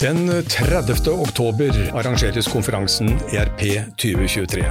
Den 30. oktober arrangeres konferansen ERP 2023.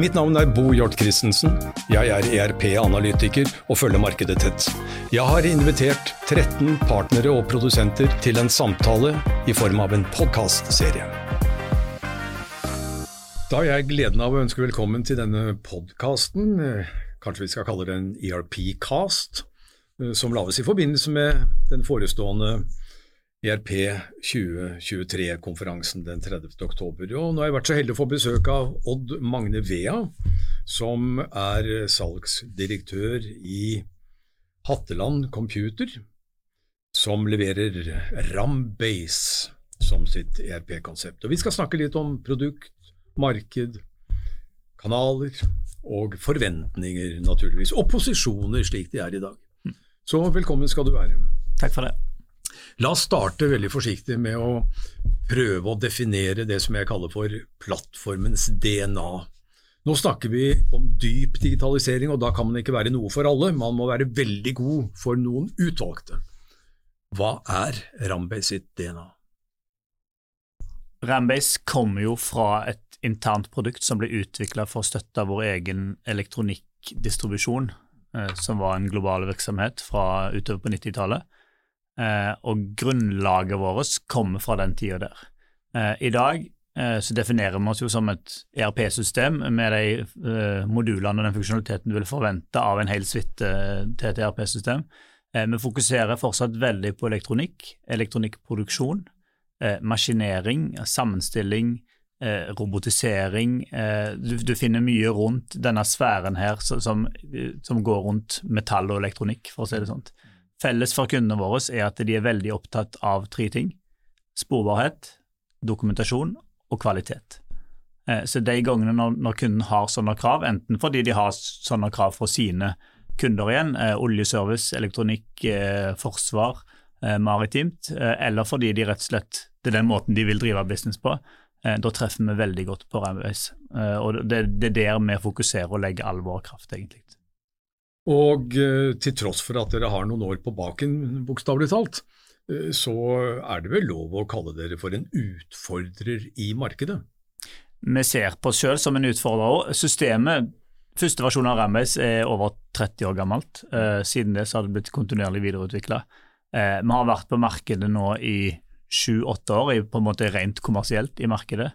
Mitt navn er Bo Hjort Christensen. Jeg er ERP-analytiker og følger markedet tett. Jeg har invitert 13 partnere og produsenter til en samtale i form av en podkastserie. Da har jeg gleden av å ønske velkommen til denne podkasten. Kanskje vi skal kalle den ERP-cast, som lages i forbindelse med den forestående ERP 2023-konferansen den 30. oktober. Og nå har jeg vært så heldig å få besøk av Odd Magne Vea, som er salgsdirektør i Hatteland Computer, som leverer Rambase som sitt ERP-konsept. Og Vi skal snakke litt om produkt, marked, kanaler og forventninger, naturligvis. Og posisjoner, slik de er i dag. Så velkommen skal du være. Takk for det. La oss starte veldig forsiktig med å prøve å definere det som jeg kaller for plattformens DNA. Nå snakker vi om dyp digitalisering, og da kan man ikke være noe for alle. Man må være veldig god for noen utvalgte. Hva er Rambase sitt DNA? Rambase kommer jo fra et internt produkt som ble utvikla for å støtte vår egen elektronikkdistribusjon, eh, som var en global virksomhet fra utover på 90-tallet. Eh, og grunnlaget vårt kommer fra den tida der. Eh, I dag eh, så definerer vi oss jo som et ERP-system med de modulene og den funksjonaliteten du vil forvente av en hel suite til et ERP-system. Vi fokuserer fortsatt veldig på elektronikk, elektronikkproduksjon, maskinering, sammenstilling, robotisering. Du, du, finner mye rundt denne sfæren her som, som, går rundt metall og elektronikk, for å si det sånn. Felles for kundene våre er at de er veldig opptatt av tre ting. Sporbarhet, dokumentasjon og kvalitet. Eh, så de gangene når, kunden har sånne krav, enten fordi de har sånne krav fra sine kunder igjen, eh, oljeservice, elektronikk, eh, forsvar, maritimt, eller fordi de rett og slett det er den måten de vil drive business på, da treffer vi veldig godt på Ramways. Og det er der vi fokuserer og legger all vår kraft, egentlig. Og eh, til tross for at dere har noen år på baken, bokstavelig talt, eh, så er det vel lov å kalle dere for en utfordrer i markedet? Vi ser på oss selv som en utfordrer. Systemet, første versjon av Rambase er over 30 år gammelt. Eh, siden det så har det blitt kontinuerlig videreutvikla. Vi har vært på markedet nå i sju-åtte år, på en måte rent kommersielt i markedet.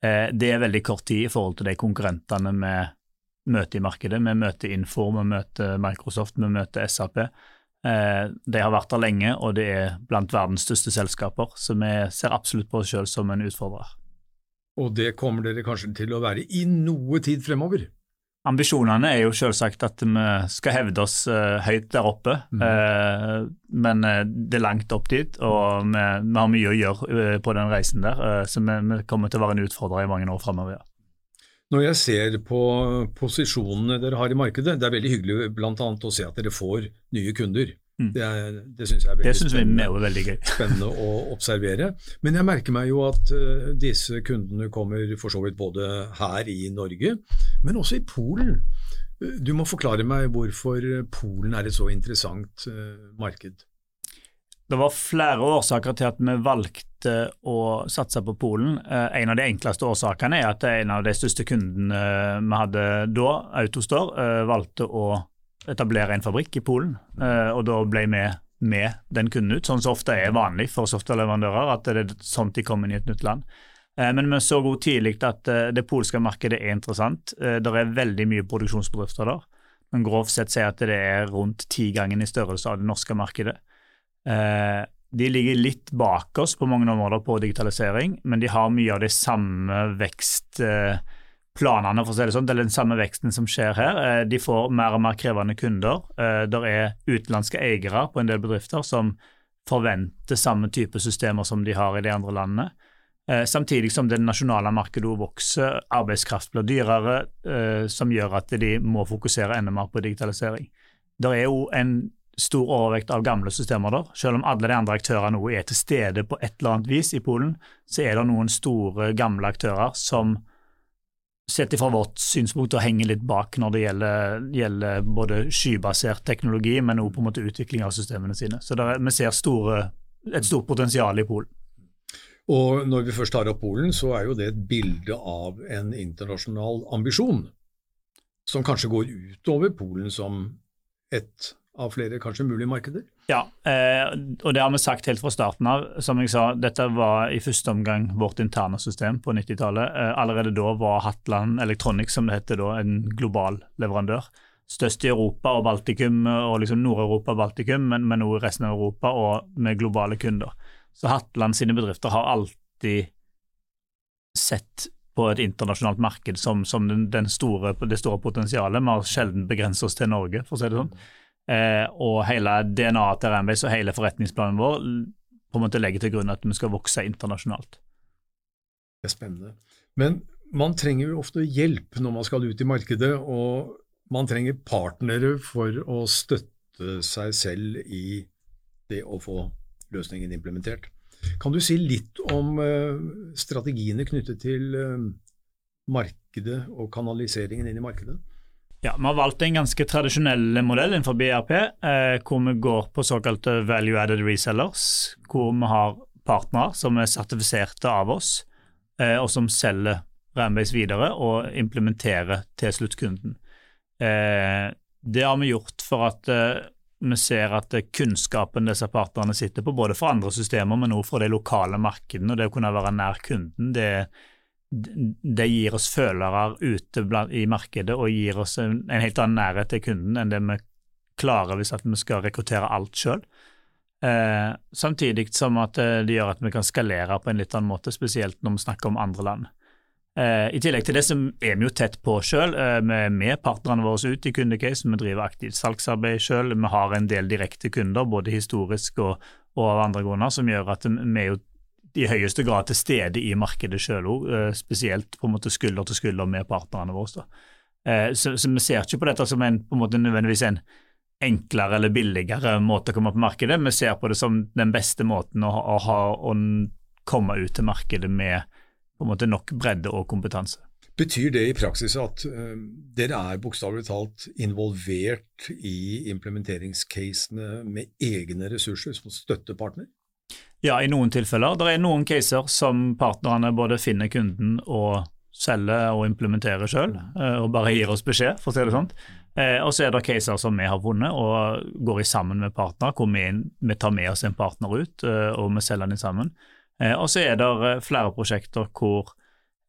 Det er veldig kort tid i forhold til de konkurrentene med møte i markedet. Vi møter Infor, vi møter Microsoft, vi møter SAP. Eh, de har vært der lenge, og det er blant verdens største selskaper, så vi ser absolutt på oss selv som en utfordrer. Og det kommer dere kanskje til å være i noe tid fremover? Ambisjonene er jo selvsagt at vi skal hevde oss uh, høyt der oppe, mm. men det er langt opp dit, og vi, har mye å gjøre på den reisen der. så vi, vi, kommer til å være en utfordrer i mange år fremover. Når jeg ser på posisjonene dere har i markedet, det er veldig hyggelig annet å se at dere får nye kunder. Mm. Det, er, det syns jeg er veldig spennende, er veldig spennende, å observere. Men jeg merker meg jo at uh, disse kundene kommer for så vidt både her i Norge, men også i Polen. Du må forklare meg hvorfor Polen er et så interessant uh, marked. Det var flere årsaker til at vi valgte å satse på Polen. Eh, en av de enkleste årsakene er at en av de største kundene vi hadde da, Autostore, eh, valgte å etablere en fabrikk i Polen. Eh, og da ble vi med den kunden ut, sånn som ofte er vanlig for softwareleverandører, at det er sånt de kommer inn i et nytt land. Men vi så godt tidlig at det polske markedet er interessant. Det er veldig mye produksjonsbedrifter der. Men grovt sett sier at det er rundt ti ganger i størrelse av det norske markedet. Eh, de ligger litt bak oss på mange områder på digitalisering, men de har mye av de samme vekstplanene, for å si det sånn, eller den samme veksten som skjer her. Eh, de får mer og mer krevende kunder. Eh, det er utenlandske eiere på en del bedrifter som forventer samme type systemer som de har i de andre landene. Samtidig som det nasjonale markedet vokser, arbeidskraft blir dyrere, som gjør at de må fokusere enda mer på digitalisering. Det er jo en stor overvekt av gamle systemer der. Selv om alle de andre aktørene nå er til stede på et eller annet vis i Polen, så er det noen store, gamle aktører som sett fra vårt synspunkt og henger litt bak når det gjelder, gjelder både skybasert teknologi, men også på en måte utvikling av systemene sine. Så er, vi ser store, et stort potensial i Polen. Og når vi først tar opp Polen, så er jo det et bilde av en internasjonal ambisjon, som kanskje går utover Polen som et av flere kanskje mulige markeder? Ja, eh, og det har vi sagt helt fra starten av. Som jeg sa, dette var i første omgang vårt interne system på 90-tallet. Eh, allerede da var Hatland Electronics, som det heter da, en global leverandør. Størst i Europa og Baltikum, og liksom Nord-Europa og Baltikum, men, men også i resten av Europa, og med globale kunder. Så Hatland sine bedrifter har alltid sett på et internasjonalt marked som, som den, den store, det store potensialet. Vi har sjelden begrenset oss til Norge, for å si det sånn. Eh, og hele DNA-et til Rambase og hele forretningsplanen vår på en måte legger til grunn at vi skal vokse internasjonalt. Det er spennende. Men man trenger jo ofte hjelp når man skal ut i markedet, og man trenger partnere for å støtte seg selv i det å få løsningen implementert. Kan du si litt om uh, strategiene knyttet til uh, markedet og kanaliseringen inn i markedet? Ja, Vi har valgt en ganske tradisjonell modell innenfor BRP, eh, hvor vi går på såkalte value added resellers, hvor vi har partnere som er sertifiserte av oss, eh, og som selger Rambase videre og implementerer til sluttkunden. Eh, det har vi gjort for at eh, vi ser at kunnskapen disse partnerne sitter på, både for andre systemer, men også for de lokale markedene, og det å kunne være nær kunden, det, det gir oss følere ute i markedet og gir oss en, en, helt annen nærhet til kunden enn det vi klarer hvis vi skal rekruttere alt sjøl. Eh, samtidig som at det gjør at vi kan skalere på en litt annen måte, spesielt når vi snakker om andre land. Eh, I tillegg til det så er vi jo tett på sjøl. Eh, vi er med partnerne våre ut i kundecase, vi driver aktivt salgsarbeid sjøl. Vi har en del direkte kunder, både historisk og, og, av andre grunner, som gjør at vi er jo i høyeste grad til stede i markedet sjøl òg, eh, spesielt på en måte skulder til skulder med partnerne våre. Så, så, vi ser ikke på dette som en, på en måte nødvendigvis en enklere eller billigere måte å komme på markedet, vi ser på det som den beste måten å, å, ha, å komme ut til markedet med på en måte nok bredde og kompetanse. Betyr det i praksis at uh, dere er bokstavelig talt involvert i implementeringscasene med egne ressurser som støttepartner? Ja, i noen tilfeller. Det er noen caser som partnerne både finner kunden og selger og implementerer sjøl, uh, og bare gir oss beskjed, for å si det sånn. Uh, og så er det caser som vi har vunnet og går i sammen med partner, hvor vi, vi tar med oss en partner ut og vi selger den sammen. Eh, og så er det eh, flere prosjekter hvor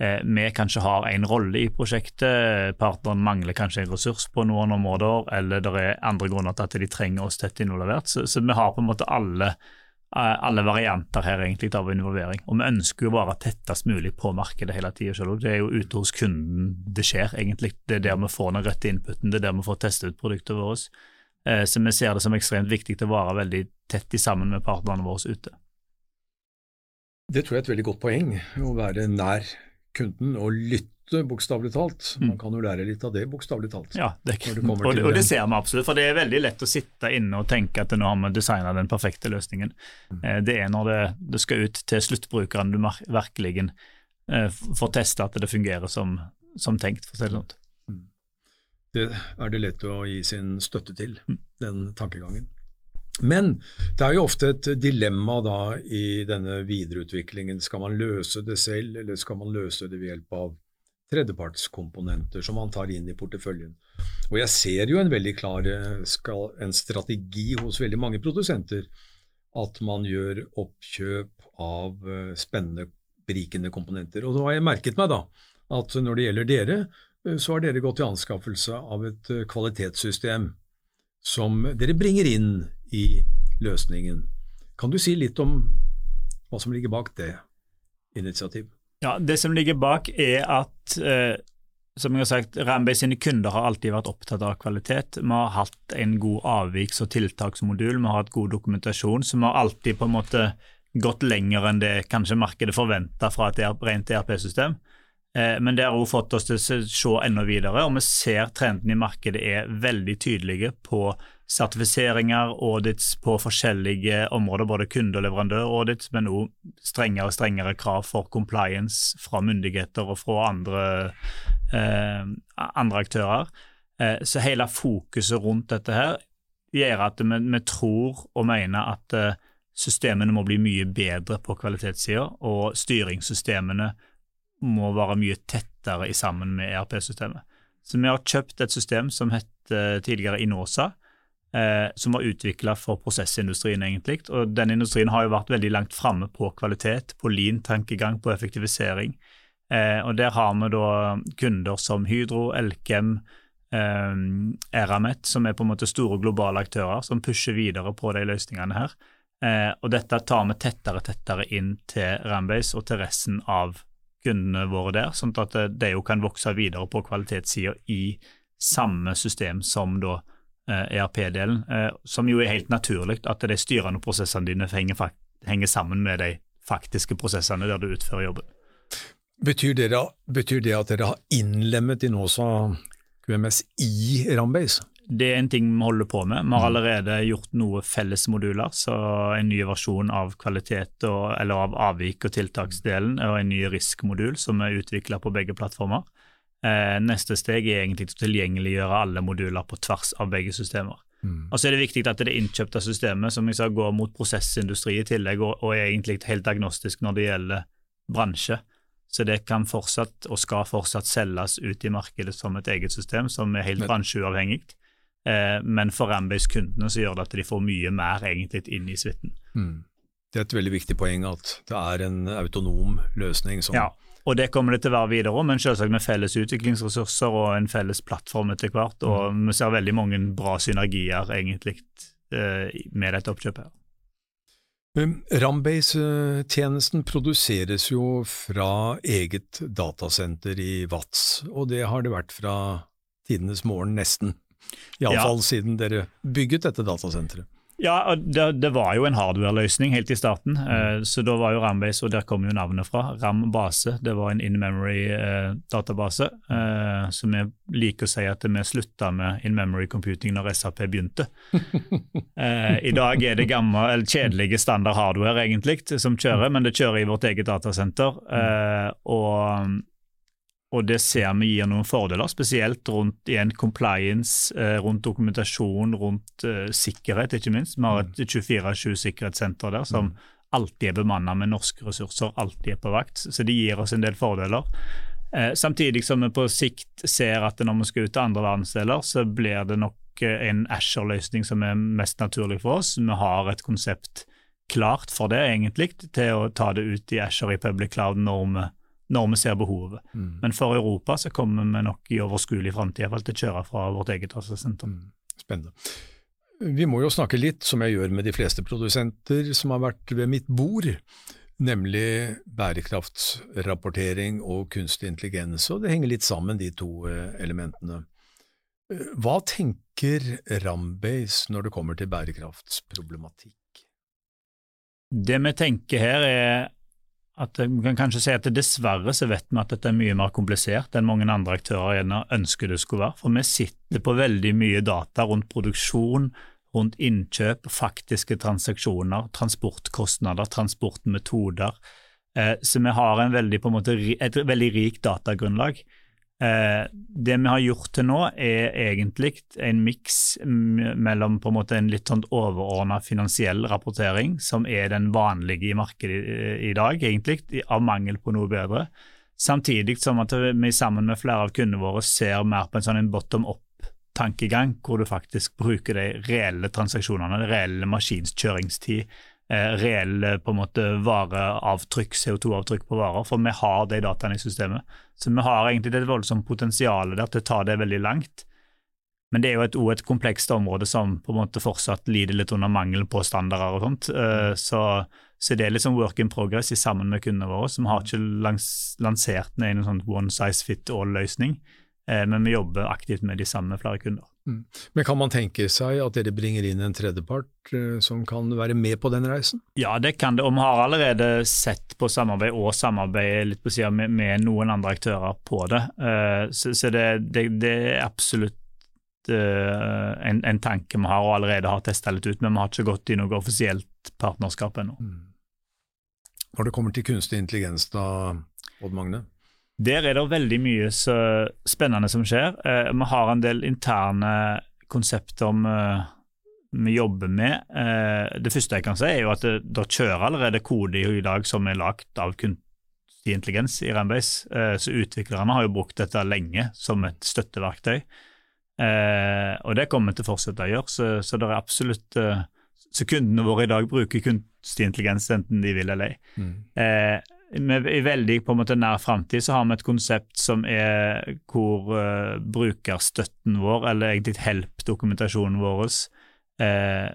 eh, vi kanskje har en rolle i prosjektet, partneren mangler kanskje en ressurs på noen områder, eller det er andre grunner til at de trenger oss tett involvert. Så, så vi har på en måte alle, alle varianter her egentlig av involvering. Og vi ønsker jo å være tettest mulig på markedet hele tida. Det er jo ute hos kunden det skjer, egentlig. Det er der vi får den rette inputen, det er der vi får teste ut produktet vårt. Så vi ser det som ekstremt viktig å være veldig tett i sammen med partnerne våre ute. Det tror jeg er et veldig godt poeng, å være nær kunden og lytte, bokstavelig talt. Mm. Man kan jo lære litt av det, bokstavelig talt. Ja, det, det og, og, det ser vi absolutt. For det er veldig lett å sitte inne og tenke at nå har vi designa den perfekte løsningen. Mm. Eh, det er når det, det, skal ut til sluttbrukeren du virkelig eh, får teste at det fungerer som, som tenkt, for å si det sånn. Mm. Det er det lett å gi sin støtte til, den tankegangen. Men det er jo ofte et dilemma da i denne videreutviklingen. Skal man løse det selv, eller skal man løse det ved hjelp av tredjepartskomponenter som man tar inn i porteføljen? Og jeg ser jo en veldig klar en strategi hos veldig mange produsenter at man gjør oppkjøp av eh, spennende, berikende komponenter. Og da har jeg merket meg da at når det gjelder dere, eh, så har dere gått til anskaffelse av et eh, kvalitetssystem som dere bringer inn i løsningen. Kan du si litt om hva som ligger bak det initiativet? Ja, Det som ligger bak, er at eh, som jeg har sagt, Rambay sine kunder har alltid vært opptatt av kvalitet. Vi har hatt en god avviks- og tiltaksmodul, vi har hatt god dokumentasjon, så vi har alltid på en måte gått lenger enn det kanskje markedet forventer fra et rent ERP-system. Eh, men det har også fått oss til å se enda videre, og vi ser trendene i markedet er veldig tydelige på sertifiseringer, audits på forskjellige områder, både kunde- og leverandøraudits, men også strengere og strengere krav for compliance fra myndigheter og fra andre, eh, andre aktører. Eh, så hele fokuset rundt dette her gjør at vi, vi tror og mener at eh, systemene må bli mye bedre på kvalitetssida, og styringssystemene må være mye tettere i sammen med ERP-systemet. Så vi har kjøpt et system som het tidligere Inosa, eh, som var utvikla for prosessindustrien, egentlig. Og den industrien har jo vært veldig langt framme på kvalitet, på lean-tankegang, på effektivisering. Eh, og der har vi da kunder som Hydro, Elkem, eh, Eramet, som er på en måte store globale aktører som pusher videre på de løsningene her. Eh, og dette tar vi tettere og tettere inn til Rambase og til resten av kundene våre der, sånn at de jo kan vokse videre på kvalitetssida i samme system som da ERP-delen, eh, e eh, som jo er helt naturlig at de styrende prosessene dine henger, henger, sammen med de faktiske prosessene der du utfører jobben. Betyr det, betyr det at dere har innlemmet Inosa QMS i Rambase? Det er en ting vi holder på med. Vi har mm. allerede gjort noe fellesmoduler, så en ny versjon av kvalitet og, eller av avvik og tiltaksdelen og en ny risk-modul som er utvikla på begge plattformer. Eh, neste steg er egentlig å tilgjengeliggjøre alle moduler på tvers av begge systemer. Mm. Og så er det viktig at det innkjøpte systemet som jeg sa, går mot prosessindustri i tillegg, og, og er egentlig helt agnostisk når det gjelder bransje. Så det kan fortsatt, og skal fortsatt, selges ut i markedet som et eget system som er helt bransjeuavhengig. Eh, men for Rambase-kundene så gjør det at de får mye mer egentlig inn i suiten. Mm. Det er et veldig viktig poeng at det er en autonom løsning som ja. Og det kommer det til å være videre men selvsagt med felles utviklingsressurser og en felles plattform etter hvert. Og mm. vi ser veldig mange bra synergier egentlig eh, med dette oppkjøpet. Rambase-tjenesten produseres jo fra eget datasenter i Vats, og det har det vært fra tidenes morgen, nesten. Iallfall ja. siden dere bygget dette datasenteret. Ja, det, det, var jo en hardware-løsning helt i starten. Mm. Uh, så da var jo Rambase, og der kom jo navnet fra, Ram base. Det var en in-memory-database. Uh, uh, så vi liker å si at vi slutta med in-memory computing når SAP begynte. Eh, I dag er det gammel, eller kjedelige standard hardware egentlig som kjører, men det kjører i vårt eget datasenter. og og det ser vi gir noen fordeler, spesielt rundt igjen compliance, eh, rundt dokumentasjon, rundt uh, sikkerhet, ikke minst. Vi har et 24-7-sikkerhetssenter mm. der som mm. alltid er bemanna med norske ressurser, alltid er på vakt. Så det gir oss en del fordeler. Eh, samtidig som vi på sikt ser at når vi skal ut til andre verdensdeler, så blir det nok eh, en Asher-løsning som er mest naturlig for oss. Vi har et konsept klart for det, egentlig, til å ta det ut i Asher i public cloud når vi når vi ser behovet. Mm. Men for Europa så kommer vi nok i overskuelig framtid til å kjøre fra vårt eget datasenter. Mm. Spennende. Vi må jo snakke litt, som jeg gjør med de fleste produsenter som har vært ved mitt bord, nemlig bærekraftsrapportering og kunstig intelligens. Og det henger litt sammen, de to eh, elementene. Eh, hva tenker Rambase når det kommer til bærekraftsproblematikk? Det vi tenker her, er at Vi kan kanskje si at dessverre så vet vi at dette er mye mer komplisert enn mange andre aktører ønsker det skulle være. For vi sitter på veldig mye data rundt produksjon, rundt innkjøp, faktiske transaksjoner, transportkostnader, transportmetoder. Eh, så vi har veldig, måte, et veldig rikt datagrunnlag. Eh, det vi har gjort til nå, er egentlig en miks mellom en en litt sånn overordna finansiell rapportering, som er den vanlige i markedet i, i dag, egentlig, av mangel på noe bedre. Samtidig som at vi sammen med flere av kundene våre ser mer på en sånn bottom up-tankegang, hvor du faktisk bruker de reelle transaksjonene, reelle maskinskjøringstid, eh, reelle på en måte vareavtrykk, CO2-avtrykk på varer, for vi har de dataene i systemet. Så vi har egentlig et voldsomt potensial der til å ta det veldig langt. Men det er jo et, et komplekst område som på en måte fortsatt lider litt under mangelen på standarder og sånt. Uh, så, så, det er liksom work in progress i sammen med kundene våre. Vi har ikke lans lansert en sånn one size fit all-løsning, men vi jobber aktivt med de samme flere kunder. Mm. Men kan man tenke seg at dere bringer inn en tredjepart uh, som kan være med på den reisen? Ja, det kan det. Og vi har allerede sett på samarbeid og samarbeid litt på siden med, med noen andre aktører på det. Uh, så, så det, det, det, er absolutt uh, en, en, tanke vi har og allerede har testa litt ut, men vi har ikke gått i noe offisielt partnerskap ennå. Mm. Når det kommer til kunstig intelligens da, Odd Magne? Der er det veldig mye spennende som skjer. Eh, vi har en del interne konsepter om eh, vi jobber med. Eh, det første jeg kan si, er jo at det, det kjører allerede kode i dag som er lagd av kunstig intelligens i Rambase. Eh, så utviklerne har jo brukt dette lenge som et støtteverktøy. Og det kommer vi til å fortsette å gjøre, så, så det er absolutt Så kundene våre i dag bruker kunstig intelligens enten de vil eller ei. Mm. Eh, med, I veldig på en måte nær framtid har vi et konsept som er hvor uh, brukerstøtten vår, eller egentlig help-dokumentasjonen vår, uh,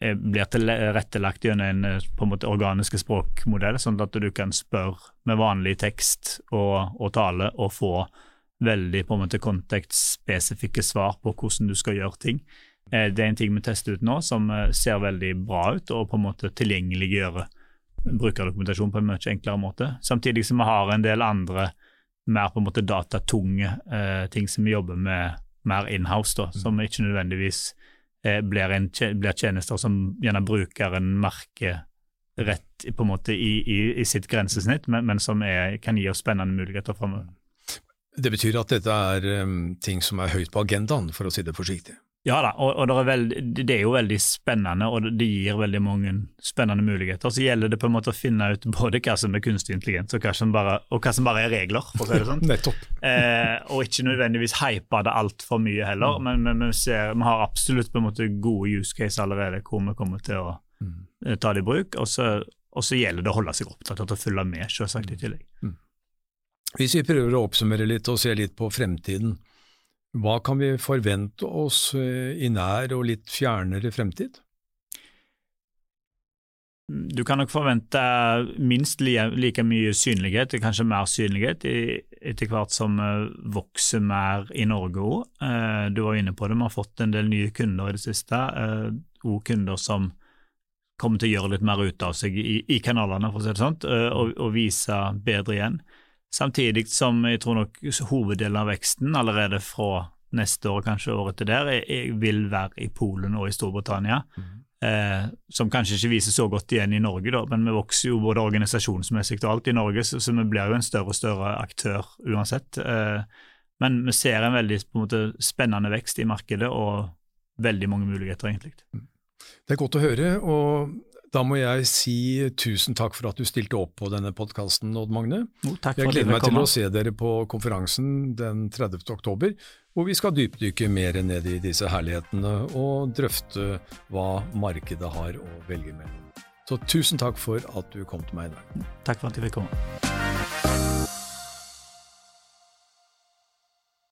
blir tilrettelagt gjennom en eh, på en måte organiske språkmodell, sånn at du kan spørre med vanlig tekst og, og tale og få veldig på en måte kontekstspesifikke svar på hvordan du skal gjøre ting. Det er en ting vi tester ut nå som ser veldig bra ut, og på en måte tilgjengeliggjøre brukerdokumentasjon på en mye enklere måte. Samtidig som vi har en del andre mer på en måte datatunge eh, ting som vi jobber med mer inhouse, da, som mm. ikke nødvendigvis eh, blir, en, blir, tjenester som gjerne brukeren merker rett på en måte i, i, i sitt grensesnitt, men, men som er, kan gi oss spennende muligheter framover. Det betyr at dette er um, ting som er høyt på agendaen, for å si det forsiktig? Ja da, og, og det, er veld, det, er jo veldig spennende, og det gir veldig mange spennende muligheter. Så gjelder det på en måte å finne ut både hva som er kunstig intelligens, og hva som bare, hva som bare er regler, for å si det sånn. Nettopp. Eh, og ikke nødvendigvis hype det altfor mye heller, mm. men, men vi, ser, vi, har absolutt på en måte gode use case allerede hvor vi kommer til å mm. Eh, ta det i bruk. Og så, og så, gjelder det å holde seg opptatt og følge med, selvsagt, i tillegg. Mm. Hvis vi prøver å oppsummere litt og se litt på fremtiden. Hva kan vi forvente oss eh, i nær og litt fjernere fremtid? Du kan nok forvente minst like mye synlighet, kanskje mer synlighet, etter hvert som vi vokser mer i Norge òg. Eh, du var inne på det, vi har fått en del nye kunder i det siste. Eh, kunder som kommer til å gjøre litt mer ut av seg i, kanalene, for å si det sånn, og vise bedre igjen. Samtidig som jeg tror nok hoveddelen av veksten allerede fra neste år, kanskje året til der, jeg vil være i Polen og i Storbritannia. Mm. Eh, som kanskje ikke viser så godt igjen i Norge, da, men vi vokser jo både organisasjonsmessig og alt i Norge, så, så vi blir jo en større og større aktør uansett. Eh, men vi ser en veldig en måte, spennende vekst i markedet og veldig mange muligheter, egentlig. Mm. Det er godt å høre. og da må jeg si tusen takk for at du stilte opp på denne podkasten, Odd Magne. No, jeg gleder meg til å se dere på konferansen den 30. oktober, hvor vi skal dypdykke mer ned i disse herlighetene og drøfte hva markedet har å velge mellom. Så tusen takk for at du kom til meg i dag. Takk for at jeg fikk komme.